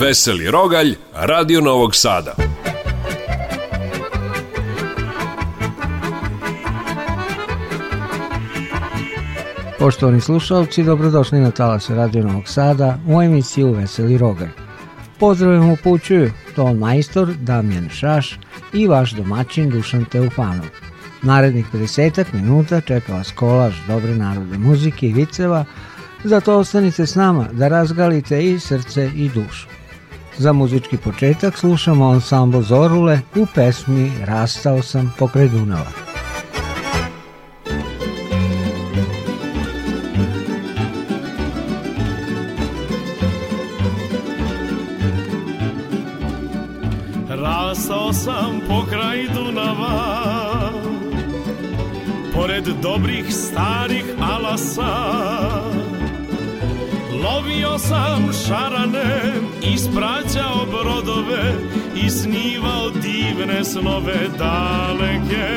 Veseli Rogalj, Radio Novog Sada. Poštovani slušalci, dobrodošli na Talas Radio Novog Sada u emisiju Veseli Rogalj. Pozdravim upućuju ton majstor Damjan Šaš i vaš domaćin Dušan Teufanov. Narednih 50 minuta čeka vas kolaž dobre narodne muzike i viceva, zato ostanite s nama da razgalite i srce i dušu. Za muzički početak slušamo ansambl Zorule u pesmi Rastao sam pokraj Dunava. brodove i snivao divne snove daleke.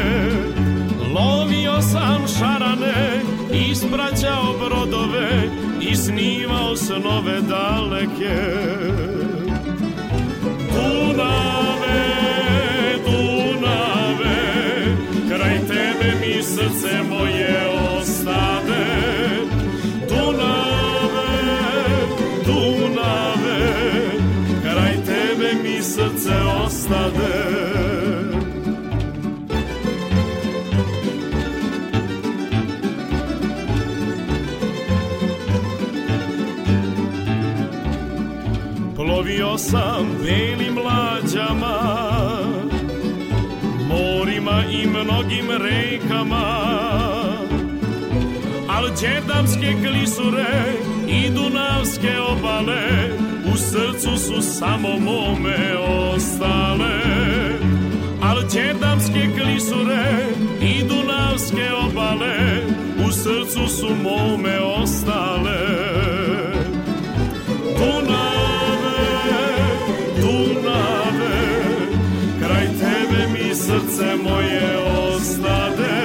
Lovio sam šarane, ispraćao brodove i snivao snove daleke. Dunave, Dunave, kraj tebe mi srce moje srce ostade Plovio sam belim lađama Morima i mnogim rekama Al džedamske klisure i dunavske obale U srcu su samo mome ostale Al Đedamske klisure i Dunavske obale U srcu su mome ostale Dunave, Dunave Kraj tebe mi srce moje ostade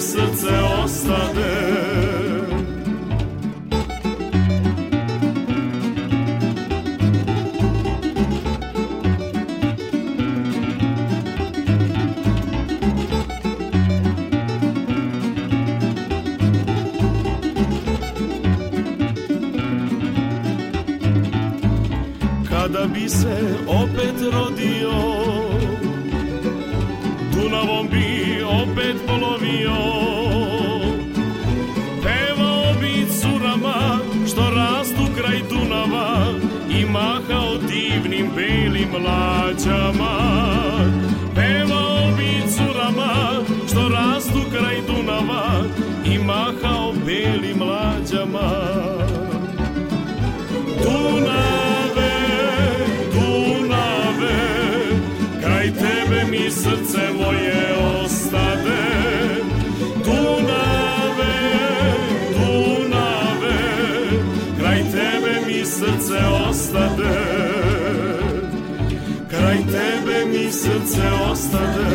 srce ostade Kada bi se opet kraj Dunava i mahao divnim belim lađama. Pevao bi curama što rastu kraj Dunava i mahao belim lađama. Dunava ostade Kraj tebe mi srce ostade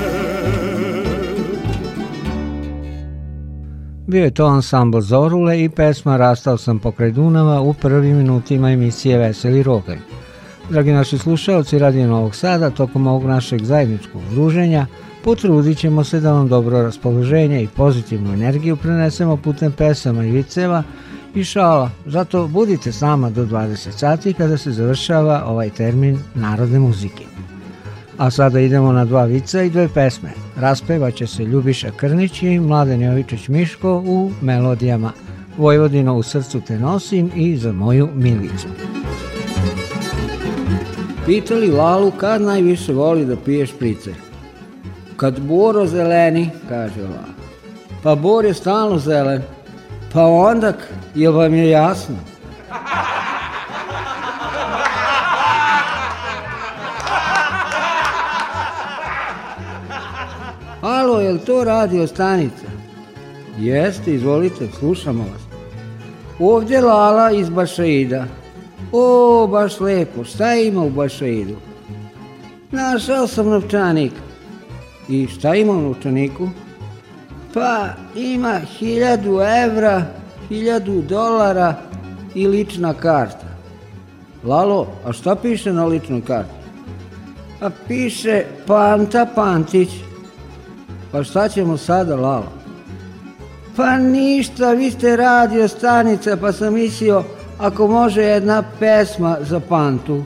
Bio je to ansambl Zorule i pesma Rastao sam pokraj Dunava u prvim minutima emisije Veseli Rogaj. Dragi naši slušalci Radio Novog Sada, tokom ovog našeg zajedničkog druženja, potrudit ćemo se da vam dobro raspoloženje i pozitivnu energiju prenesemo putem pesama i viceva, i šala. Zato budite s nama do 20 sati kada se završava ovaj termin narodne muzike. A sada idemo na dva vica i dve pesme. Raspevaće se Ljubiša Krnić i Mladen Jovičić Miško u melodijama Vojvodino u srcu te nosim i za moju milicu. Pitali Lalu kad najviše voli da pije špricer. Kad boro zeleni, kaže Lala. Pa bor je stalno zelen, Pa onda, jel vam je jasno? Alo, jel to radio stanica? Jeste, izvolite, slušamo vas. Ovde Lala iz Bašeida. O, baš lepo, šta ima u Bašeidu? Našao sam novčanik. I šta ima u novčaniku? pa ima hiljadu evra, hiljadu dolara i lična karta. Lalo, a šta piše na ličnoj karti? A piše Panta Pantić. Pa šta ćemo sada, Lalo? Pa ništa, vi ste radio stanica, pa sam mislio ako može jedna pesma za Pantu.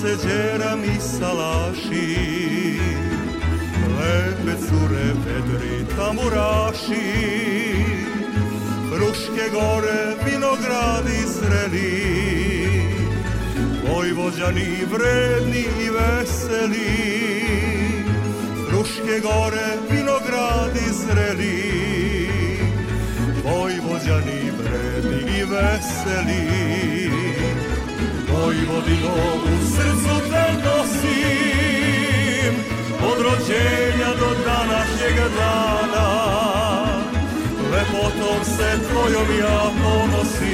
se đeram i salaši Lepe cure vedri tamuraši Fruške gore, vinogradi sreni Vojvođani vredni i veseli Fruške gore, vinogradi sreni Vojvođani vredni i veseli Vojvodino u srcu te nosim Od rođenja do današnjega dana Lepotom se tvojom ja ponosim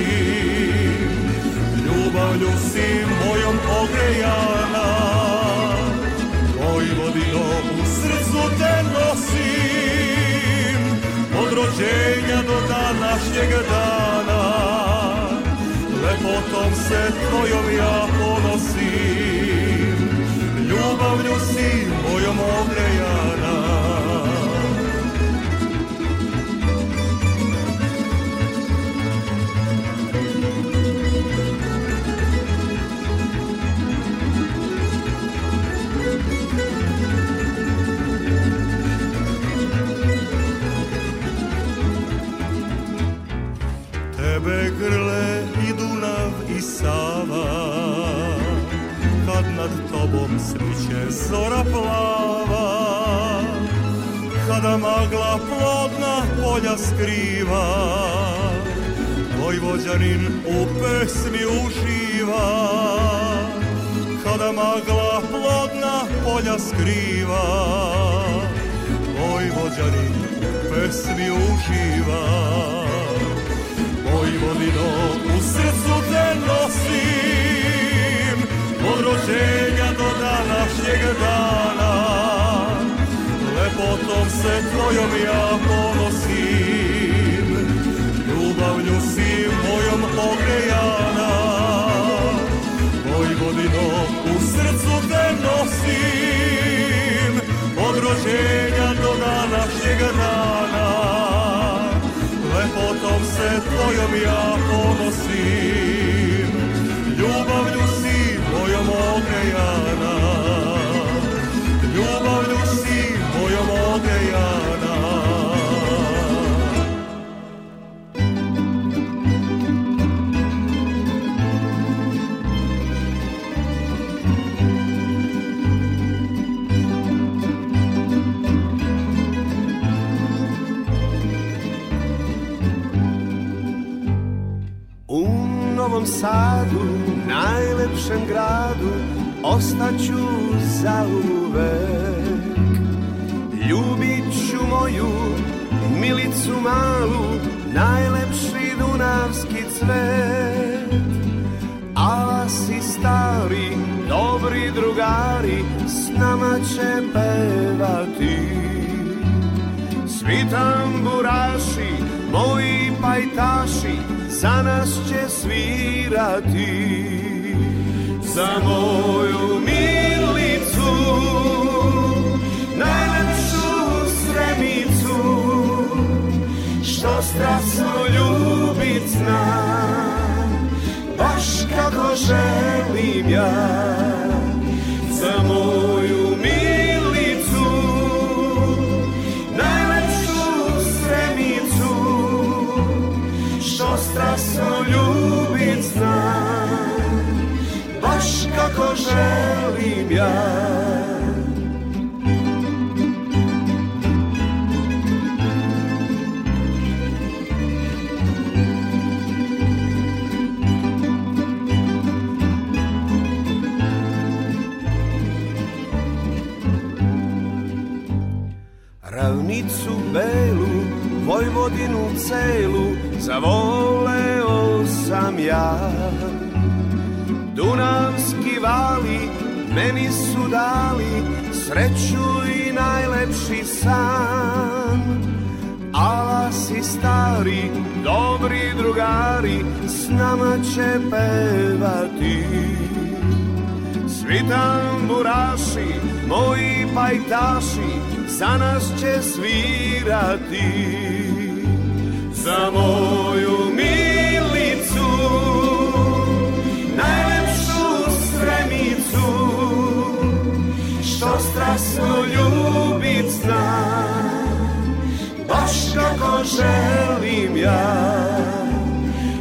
Ljubavlju si mojom ogrejana Vojvodino u srcu te nosim Od rođenja do današnjega dana potom se tvojom ja ponosim Ljubavlju si mojom ogrejana Tebe grle Sava Kad nad tobom sriće zora plava Kada magla plodna polja skriva Vojvođanin u pesmi uživa Kada magla plodna polja skriva Vojvođanin u pesmi uživa Vojvodino nosim od rođenja do današnjeg dana. Lepotom se tvojom ja ponosim, ljubavlju si mojom ogrejana. Vojvodino u srcu te nosim, od rođenja do današnjeg dana. Lepotom se tvojom ja ponosim, Novom Sadu, najlepšem gradu, ostaću zauvek. Ljubit ću moju milicu malu, najlepši dunavski cvet. A si stari, dobri drugari, s nama će pevati. Svi tamburaši, moji pajtaši, za nas će svirati za moju milicu najlepšu sremicu što strasno ljubit zna baš kako želim ja za moju kako želim ja Ravnicu belu, Vojvodinu celu, zavoleo sam ja. Dunav rivali meni su dali sreću i najlepši san Ala si stari, dobri drugari, s nama će pevati Svi tamburaši, moji pajtaši, za nas će svirati Za moju Vesnu ljubit znam Baš kako želim ja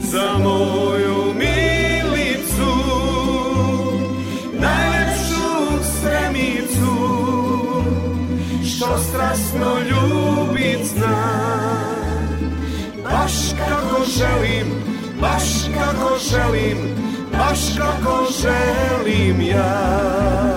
Za moju milicu Najlepšu sremicu Što strasno ljubit znam Baš kako želim baš kako želim, baš kako želim ja.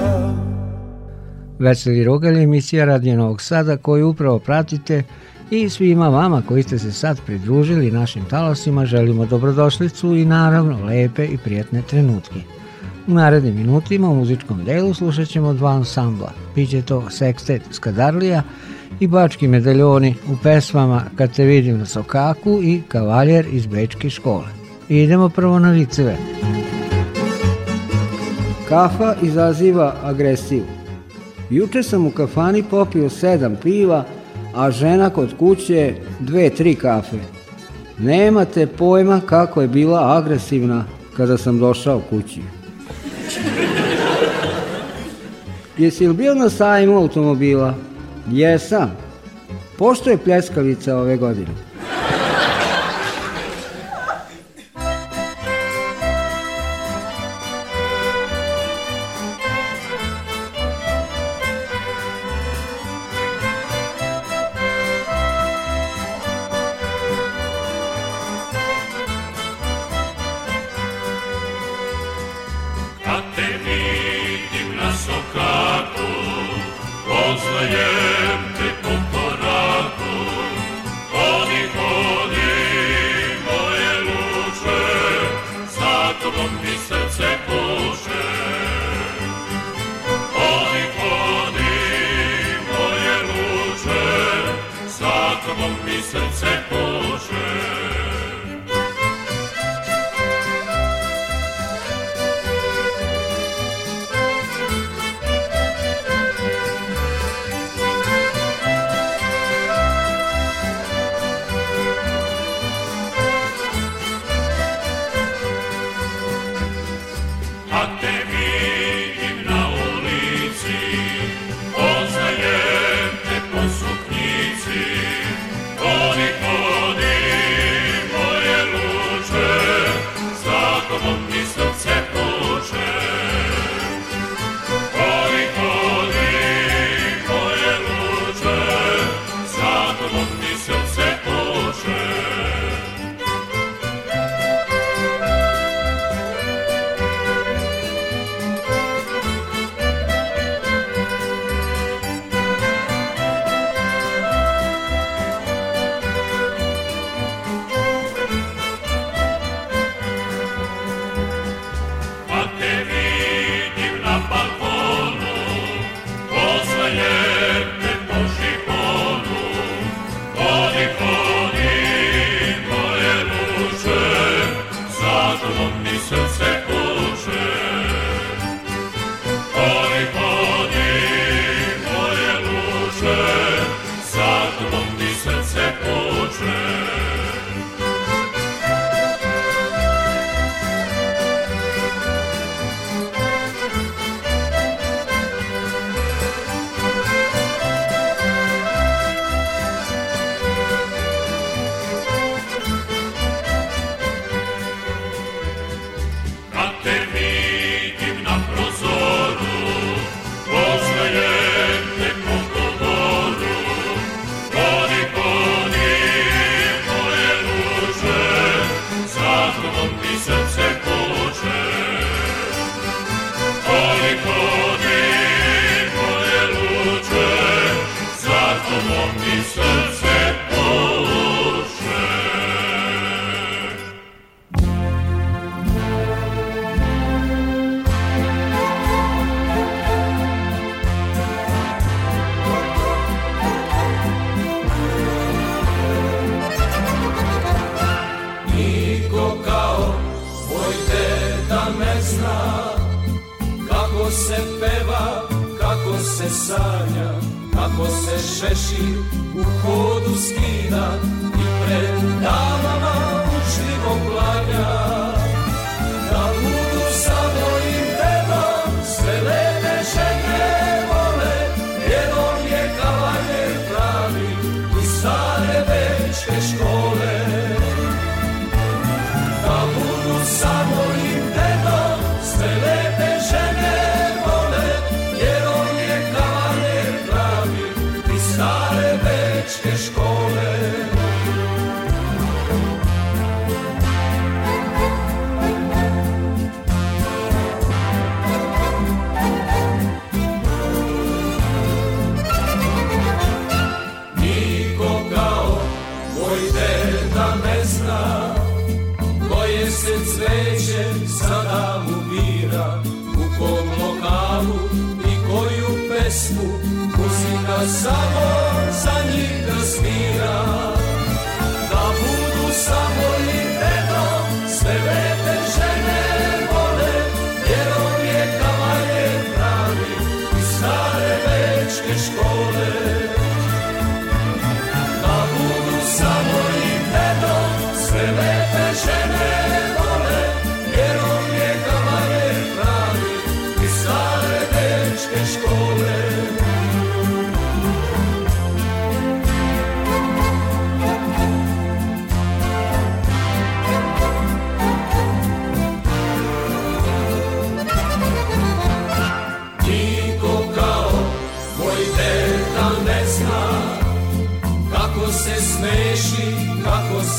Veseli Rogal emisija Radio Novog Sada koju upravo pratite i svima vama koji ste se sad pridružili našim talasima želimo dobrodošlicu i naravno lepe i prijatne trenutke. U narednim minutima u muzičkom delu slušat ćemo dva ansambla. Biće to Sextet Skadarlija i Bački medaljoni u pesmama Kad te vidim na sokaku i Kavaljer iz Bečke škole. Idemo prvo na viceve. Kafa izaziva agresiju. Juče sam u kafani popio sedam piva, a žena kod kuće dve, tri kafe. Nemate pojma kako je bila agresivna kada sam došao kući. Jesi li bio na sajmu automobila? Jesam. Pošto je pljeskavica ove godine?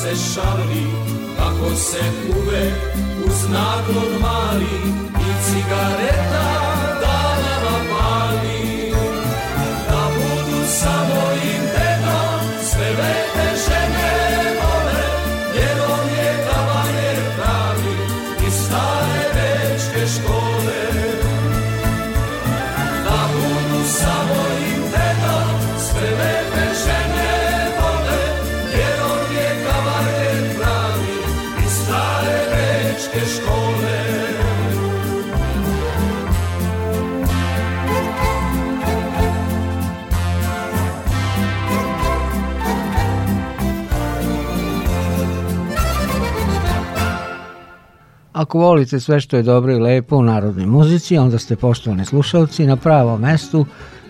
se šali, tako se uvek uz naklon mali i cigareta Ako volite sve što je dobro i lepo u narodnoj muzici, onda ste poštovani slušalci na pravo mestu,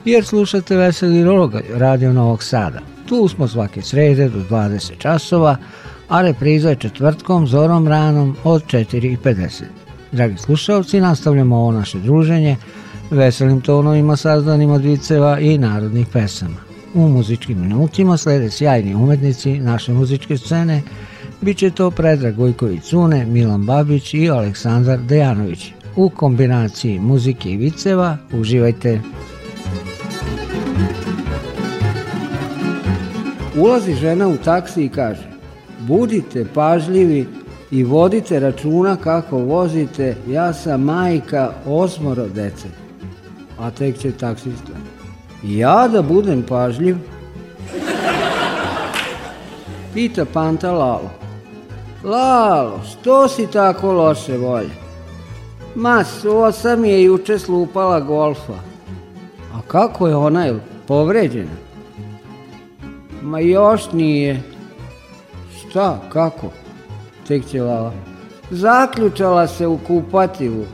jer slušate Veseli Roga, Radio Novog Sada. Tu smo svake srede do 20 časova, a repriza je četvrtkom, zorom ranom od 4.50. Dragi slušalci, nastavljamo ovo naše druženje veselim tonovima sazdanima dviceva i narodnih pesama. U muzičkim minutima slede sjajni umetnici naše muzičke scene – Biće to Predrag Gojković Cune, Milan Babić i Aleksandar Dejanović. U kombinaciji muzike i viceva uživajte. Ulazi žena u taksi i kaže Budite pažljivi i vodite računa kako vozite, ja sam majka osmoro dece. A tek će taksista. Ja da budem pažljiv? Pita Panta Lalo. Lalo, što si tako loše volje? Ma, sosa mi je juče slupala golfa. A kako je ona, je povređena? Ma još nije. Šta, kako? Tek će Lala. Zaključala se u kupatilu.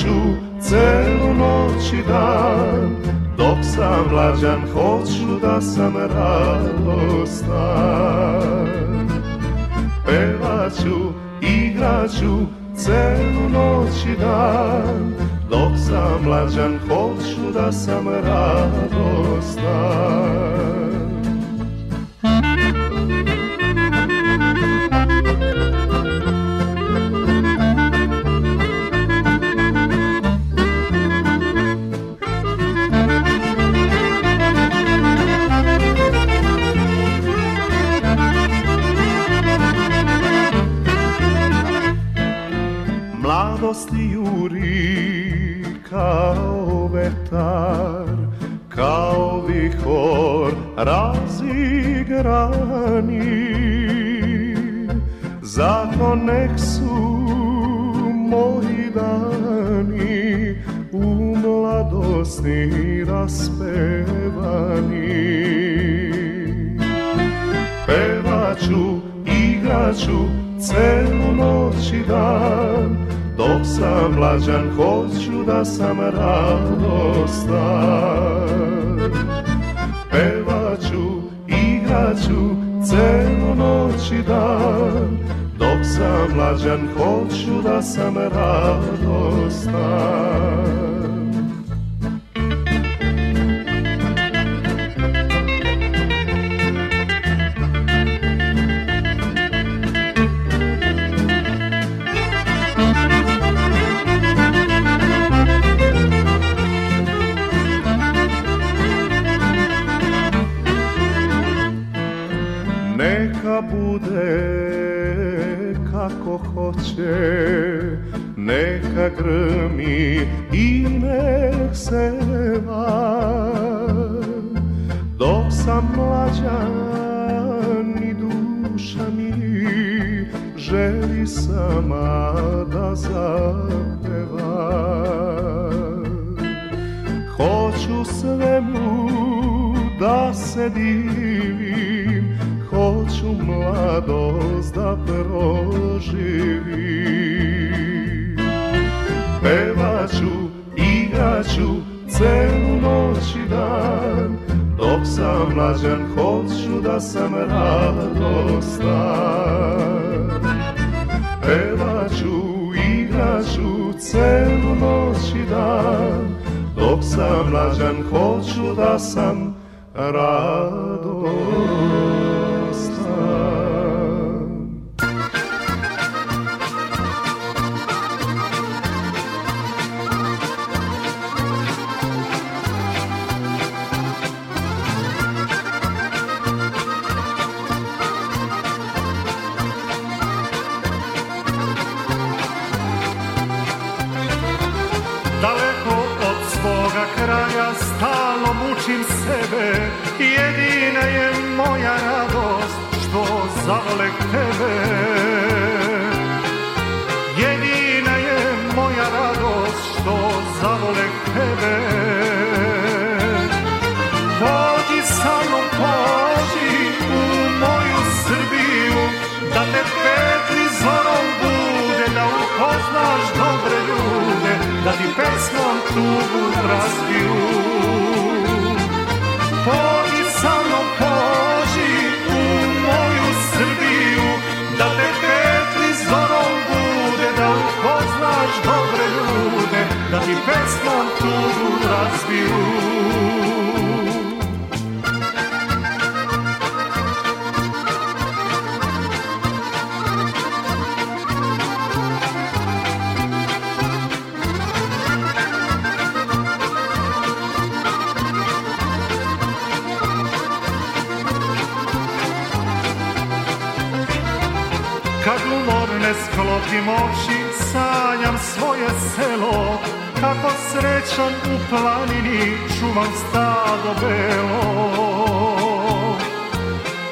ću celu noć i dan Dok sam mlađan hoću da sam radostan Pevaću, igraću celu noć i dan Dok sam mlađan hoću da sam radostan juri kao vetar, kao vihor razigrani. Zato nek su moji dani u mladosti raspevani. Pevaću, igraću, celu noć i dan, što sam mlađan, hoću da sam radostan. Pevaću, igraću, celu noć i dan, dok sam mlađan, hoću da sam radostan. noće neka grmi i nek se va dok sam mlađan i duša mi želi sama da zapeva hoću svemu da se divi našu mladost da proživi. Pevaću, igraću, celu noć i dan, dok sam mlađan hoću da sam radostan. Pevaću, igraću, celu noć i dan, dok sam mlađan hoću da sam radostan. razbiju Pođi samo pođi u moju Srbiju Da te petli zorom bude Da upoznaš dobre ljude Da ti pesmom tugu razbiju srećan u planini čuvam stado belo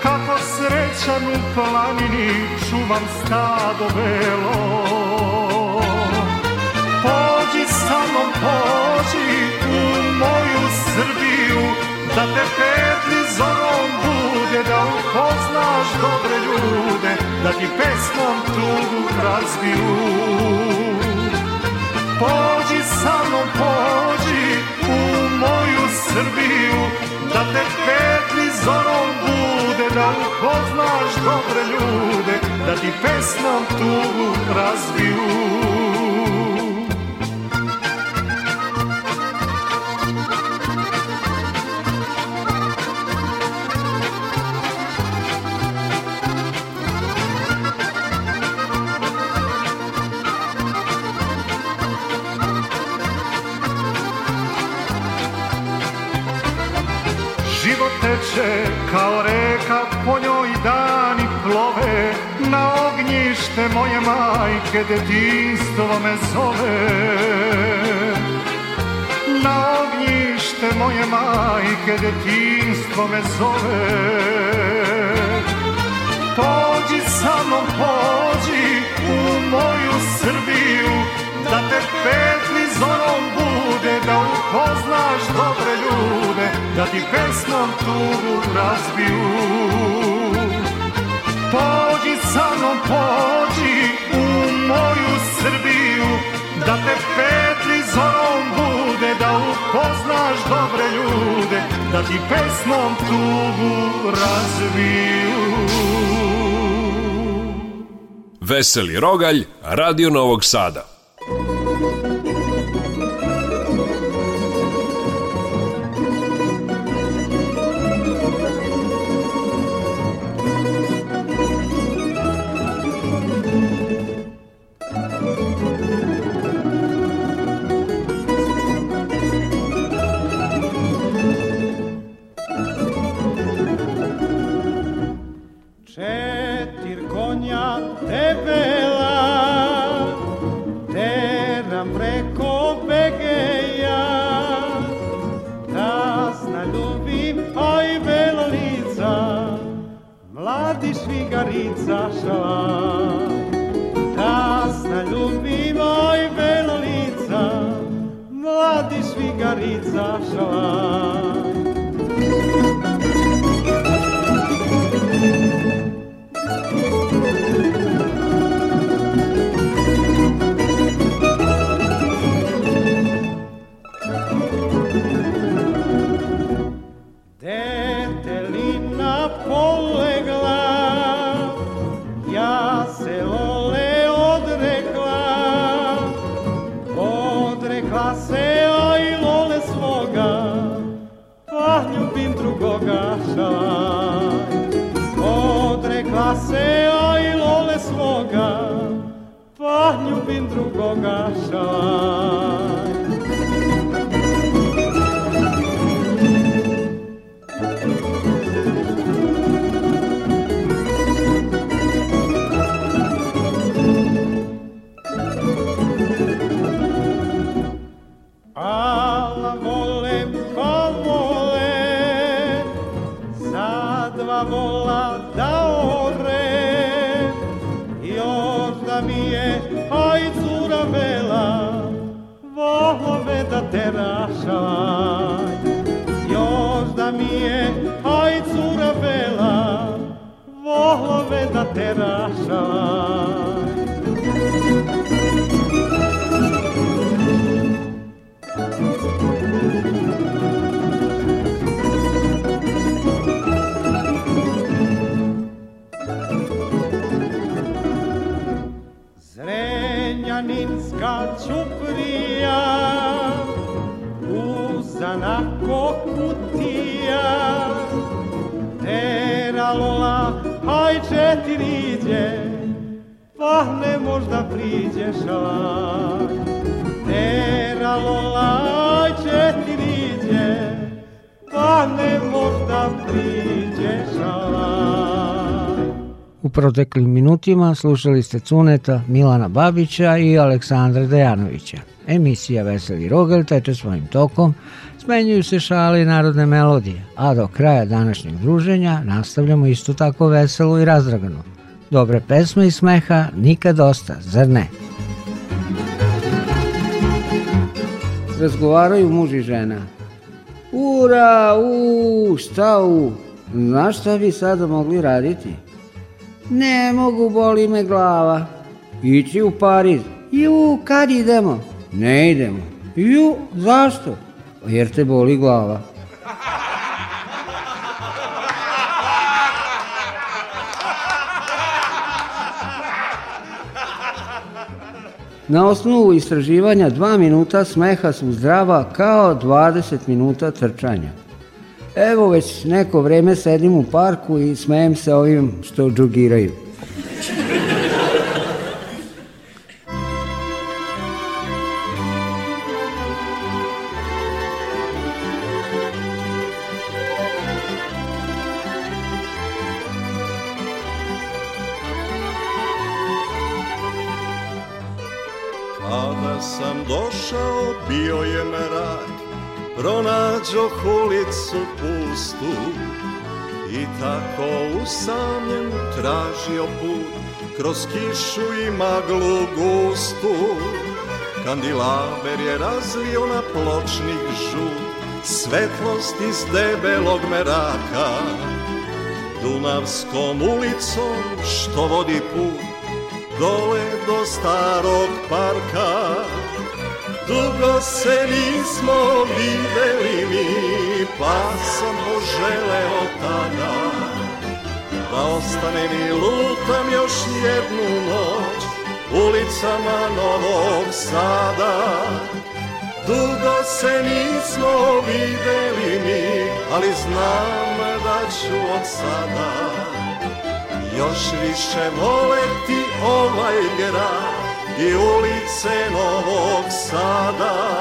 Kako srećan u planini čuvam stado belo Pođi sa mnom, pođi u moju Srbiju Da te petli zorom bude, da upoznaš dobre ljude Da ti pesmom tugu razbiju Pođi sa mnom, pođi u moju Srbiju Da te petli zorom bude Da upoznaš dobre ljude Da ti pesmom tu razbiju kao reka po njoj dani plove na ognjište moje majke detinstvo me zove na ognjište moje majke detinstvo me zove pođi sa mnom pođi u moju Srbiju da te pe zorom bude Da upoznaš dobre ljude Da ti pesmom tugu razbiju Pođi sa mnom, pođi u moju Srbiju Da te petli zorom bude Da upoznaš dobre ljude Da ti pesmom tugu razbiju Veseli Rogalj, Radio Novog Sada. Detelina polegla, ja se ole odrekla, odrekla se aj lole svoga, pa ljubim drugoga šaj. Odrekla se aj lole svoga, pa ljubim drugoga šaj. Era proteklim minutima slušali ste Cuneta, Milana Babića i Aleksandra Dejanovića. Emisija Veseli Rogel teče svojim tokom, smenjuju se šale i narodne melodije, a do kraja današnjeg druženja nastavljamo isto tako veselo i razdragano. Dobre pesme i smeha nikad dosta, zar ne? Razgovaraju muž i žena. Ura, u, šta u? Znaš šta bi sada mogli raditi? Ne mogu, boli me glava. Ići u Pariz. Ju, kad idemo? Ne idemo. Ju, zašto? Jer te boli glava. Na osnovu istraživanja 2 minuta smeha su zdrava kao 20 minuta trčanja. Evo već neko vreme sedim u parku i smejem se ovim što džugiraju. tražio put Kroz kišu i maglu gustu Kandilaber je razvio na pločnik žut Svetlost iz debelog meraka Dunavskom ulicom što vodi put Dole do starog parka Dugo se nismo videli mi Pa sam poželeo tada ostane mi lutam još jednu noć ulicama Novog Sada. Dugo se nismo videli mi, ali znam da ću od sada još više voleti ovaj grad i ulice Novog Sada.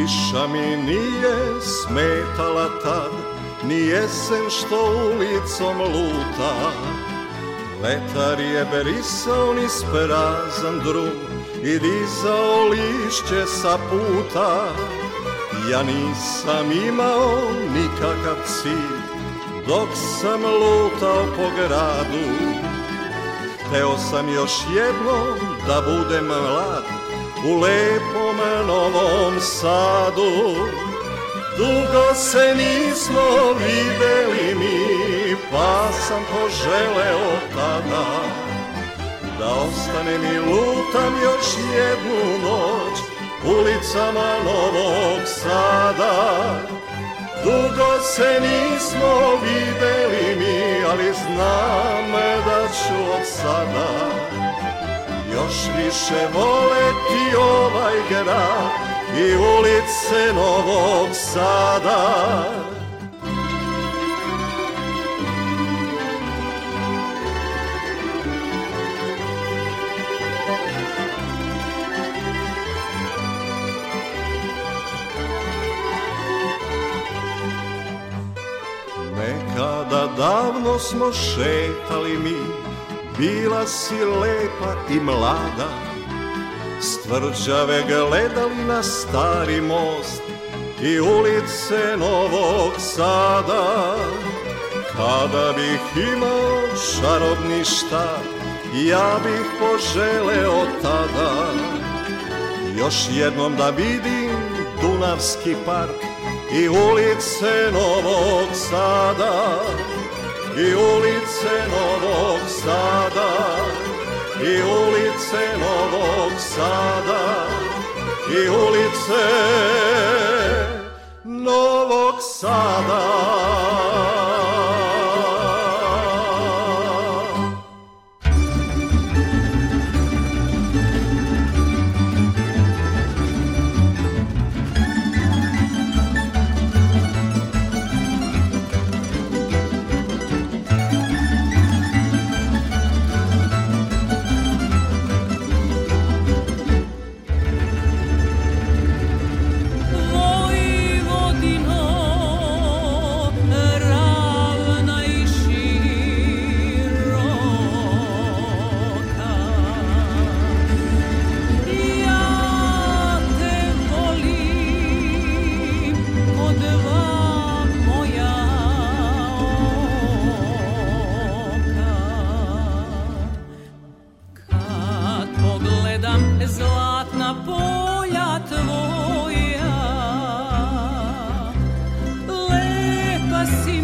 Kiša mi nije smetala tad, ni jesen što ulicom luta. Letar je berisao niz perazan drum i dizao lišće sa puta. Ja nisam imao nikakav cilj, dok sam lutao po gradu. Teo sam još jednom da budem mlad, u lepom Novom Sadu Dugo se nismo videli mi Pa sam poželeo tada Da ostanem i lutam još jednu noć Ulicama Novog Sada Dugo se nismo videli mi, ali znam da ću od sada Još više vole ti ovaj grad i ulice Novog Sada Nekada davno smo šetali mi Bila si lepa i mlada Stvrđave gledali na stari most I ulice Novog Sada Kada bih imao šarobništa Ja bih poželeo tada Još jednom da vidim Dunavski park I ulice Novog Sada I ulice ulice Novog Sada, i ulice Novog Sada, i ulice Novog Sada. assim.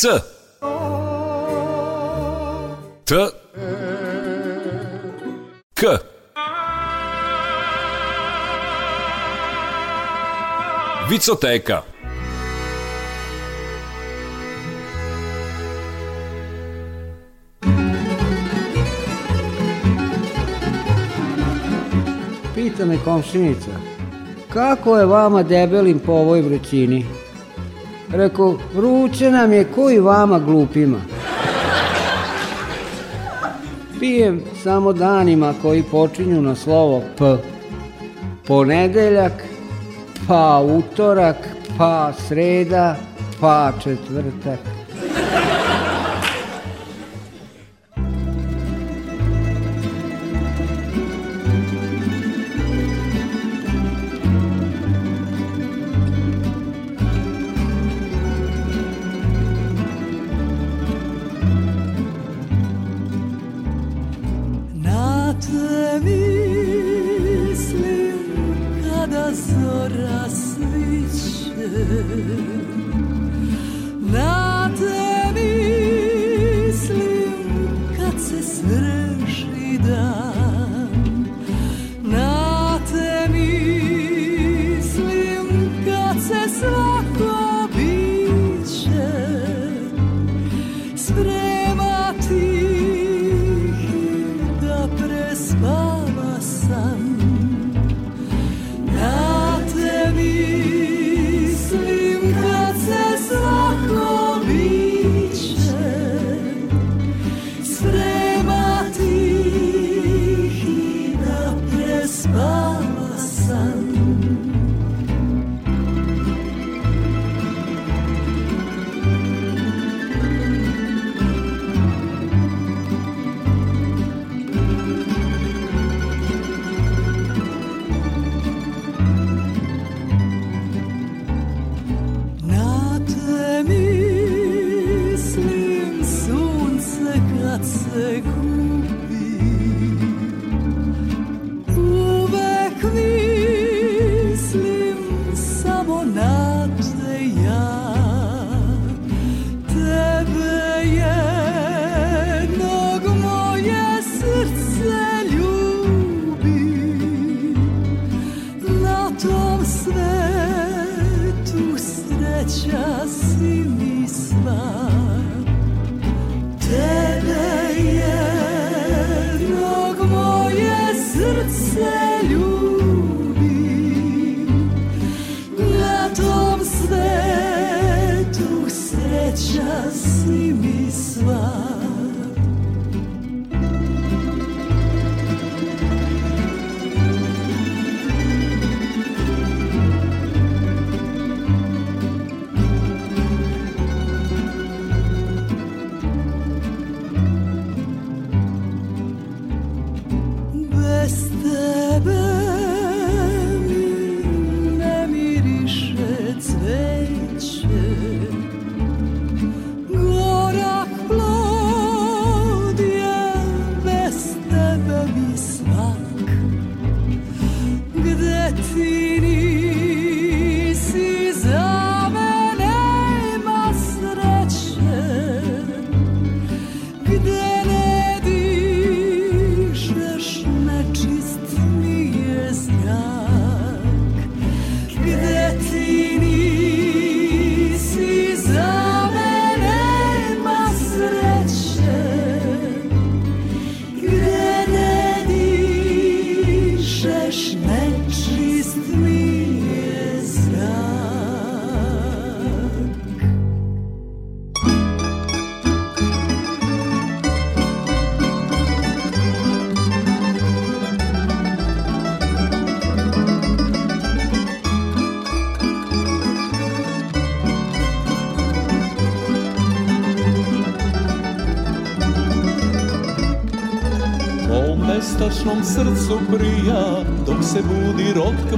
C T K Vicoteka Pita me komšinica, kako je vama debelim po ovoj vrućini? Rekao, ruče nam je, koji vama glupima? Pijem samo danima koji počinju na slovo P. Ponedeljak, pa utorak, pa sreda, pa četvrtak.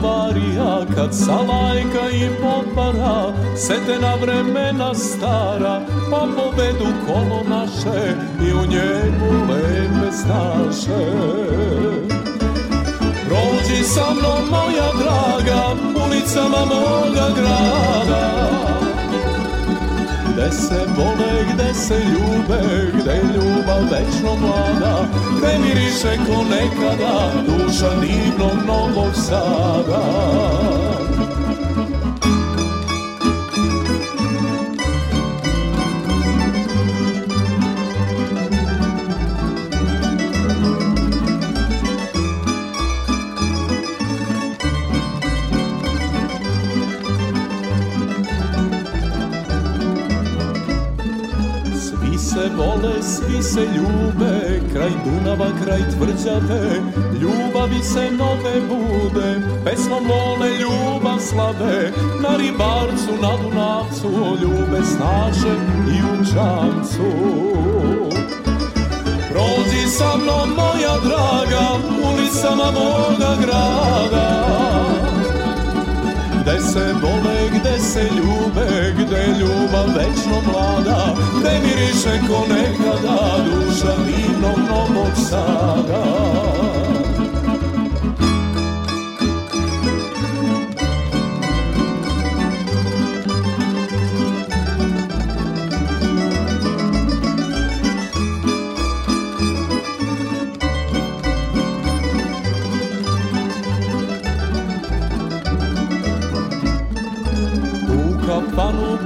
kvarija Kad salajka i popara Sete na vremena stara Pa povedu kolo naše I u njemu lepe staše Prođi sa mnom moja draga Ulicama moga grada Gde se vole, gde se ljube Gde ljubav večno vlada Gde miriše ko nek nikada Duša divnog novog sada vole, svi se ljube, kraj Dunava, kraj tvrđave, ljubavi se nove bude, pesmom vole ljubav slave, na ribarcu, na Dunavcu, ljube snaže i u čamcu. Prođi sa mnom, moja draga, ulicama moga grada, Gde se vole, gde se ljube, gde ljubav večno vlada Gde miriše ko nekada, duša divno novog sada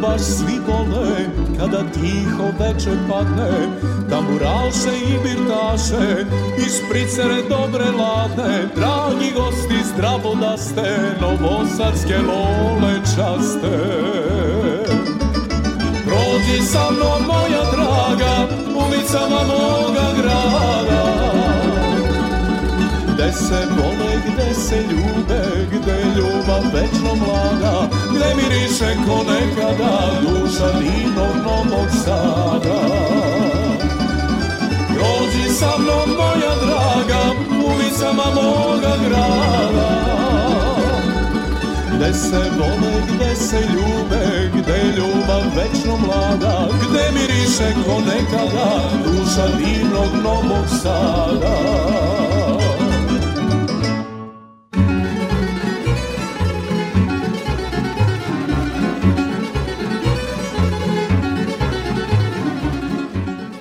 baš svi vole kada tiho veče padne Tamburaše da i birtaše i špricere dobre lade Dragi gosti zdravo da ste, novosadske lole časte Prođi sa mnom moja draga, ulicama moga grada Gde se vole, gde se ljube, gde ljubav večno mlada Gde miriše ko nekada duša dinom novog sada Prođi sa mnom moja draga, ulicama moga grada Gde se vole, gde se ljube, gde ljubav večno mlada Gde miriše ko nekada duša divnog novog sada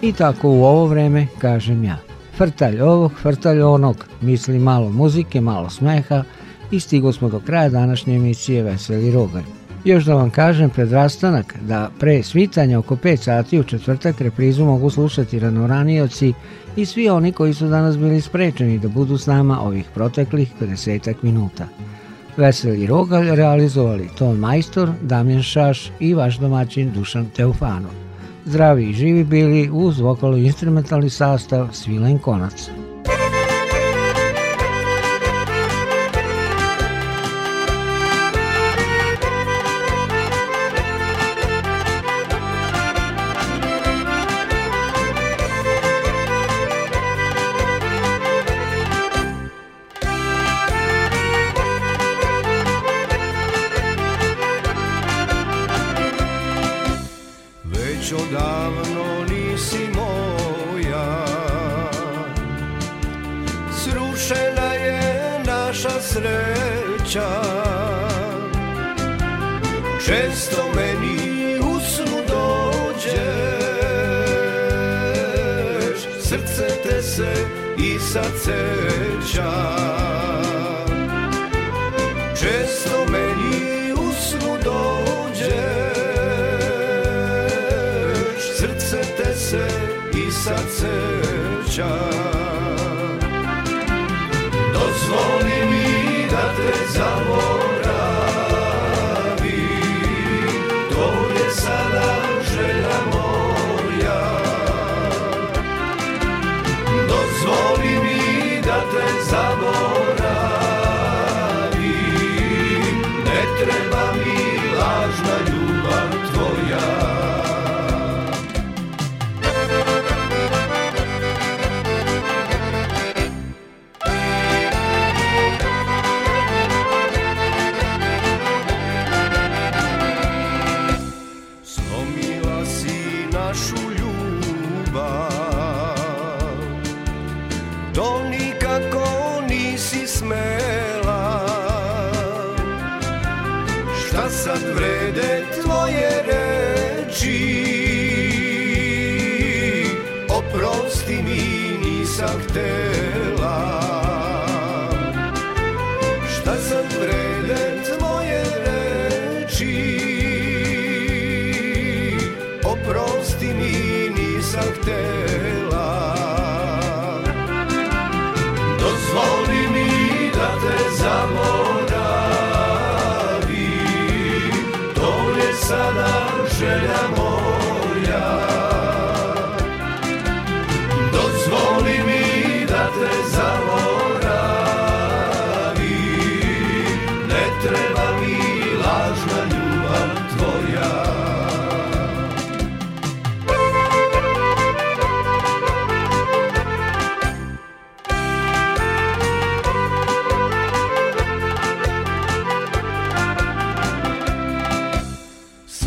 I tako u ovo vreme kažem ja, frtalj ovog, frtalj onog, misli malo muzike, malo smeha i stigo smo do kraja današnje emisije Veseli Rogalj. Još da vam kažem predrastanak da pre svitanja oko 5 sati u četvrtak reprizu mogu slušati ranoranioci i svi oni koji su danas bili sprečeni da budu s nama ovih proteklih 50 minuta. Veseli Rogalj realizovali Ton Majstor, Damjan Šaš i vaš domaćin Dušan Teufanov zdravi i živi bili uz vokalno-instrumentalni sastav Svilen konac. dozvoli mi da te zamolim stay.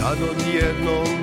Sad odjednom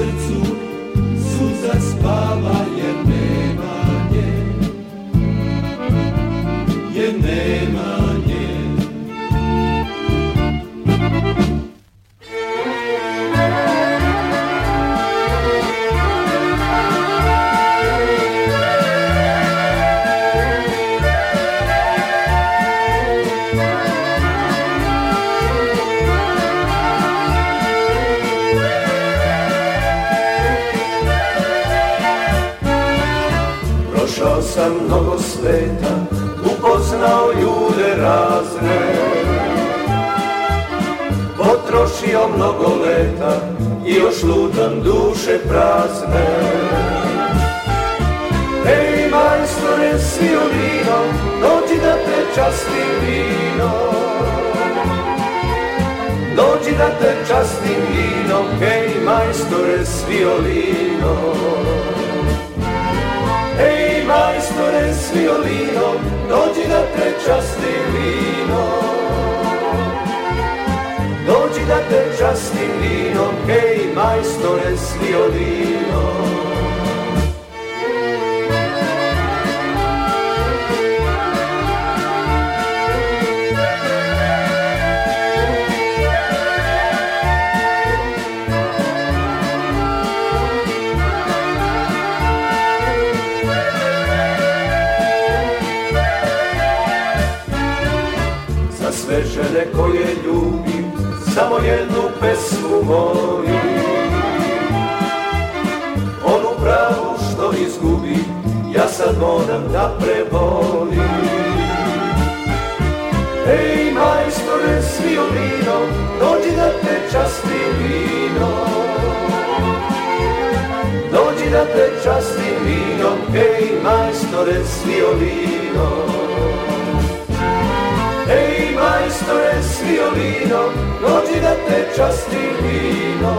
srcu suza spava violino. žene koje ljubim Samo jednu pesmu moju Onu pravu što izgubim Ja sad moram da prebolim Ej majstore s violinom Dođi da te časti vino Dođi da te časti vino Ej majstore s violinom stoje s violinom, dođi da te časti vino.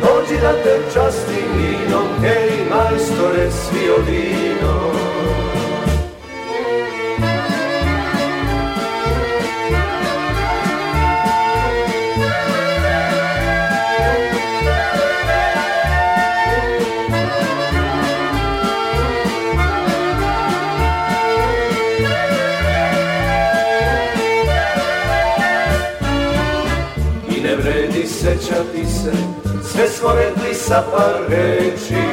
Dođi da te časti vinom, da hej majstore s violinom. sporedli sa par reči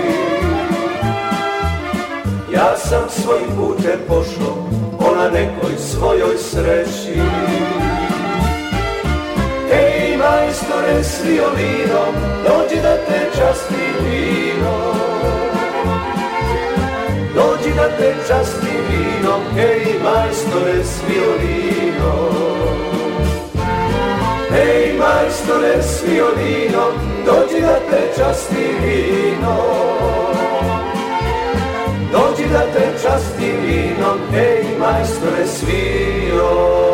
Ja sam svojim putem pošao Ona nekoj svojoj sreći Ej majstore s violinom Dođi da te časti vino Dođi da te časti vino Ej majstore s violinom Ej, majstore s violinom, dođi da te časti vino. Dođi da te časti vinom, ej, majstore s violinom.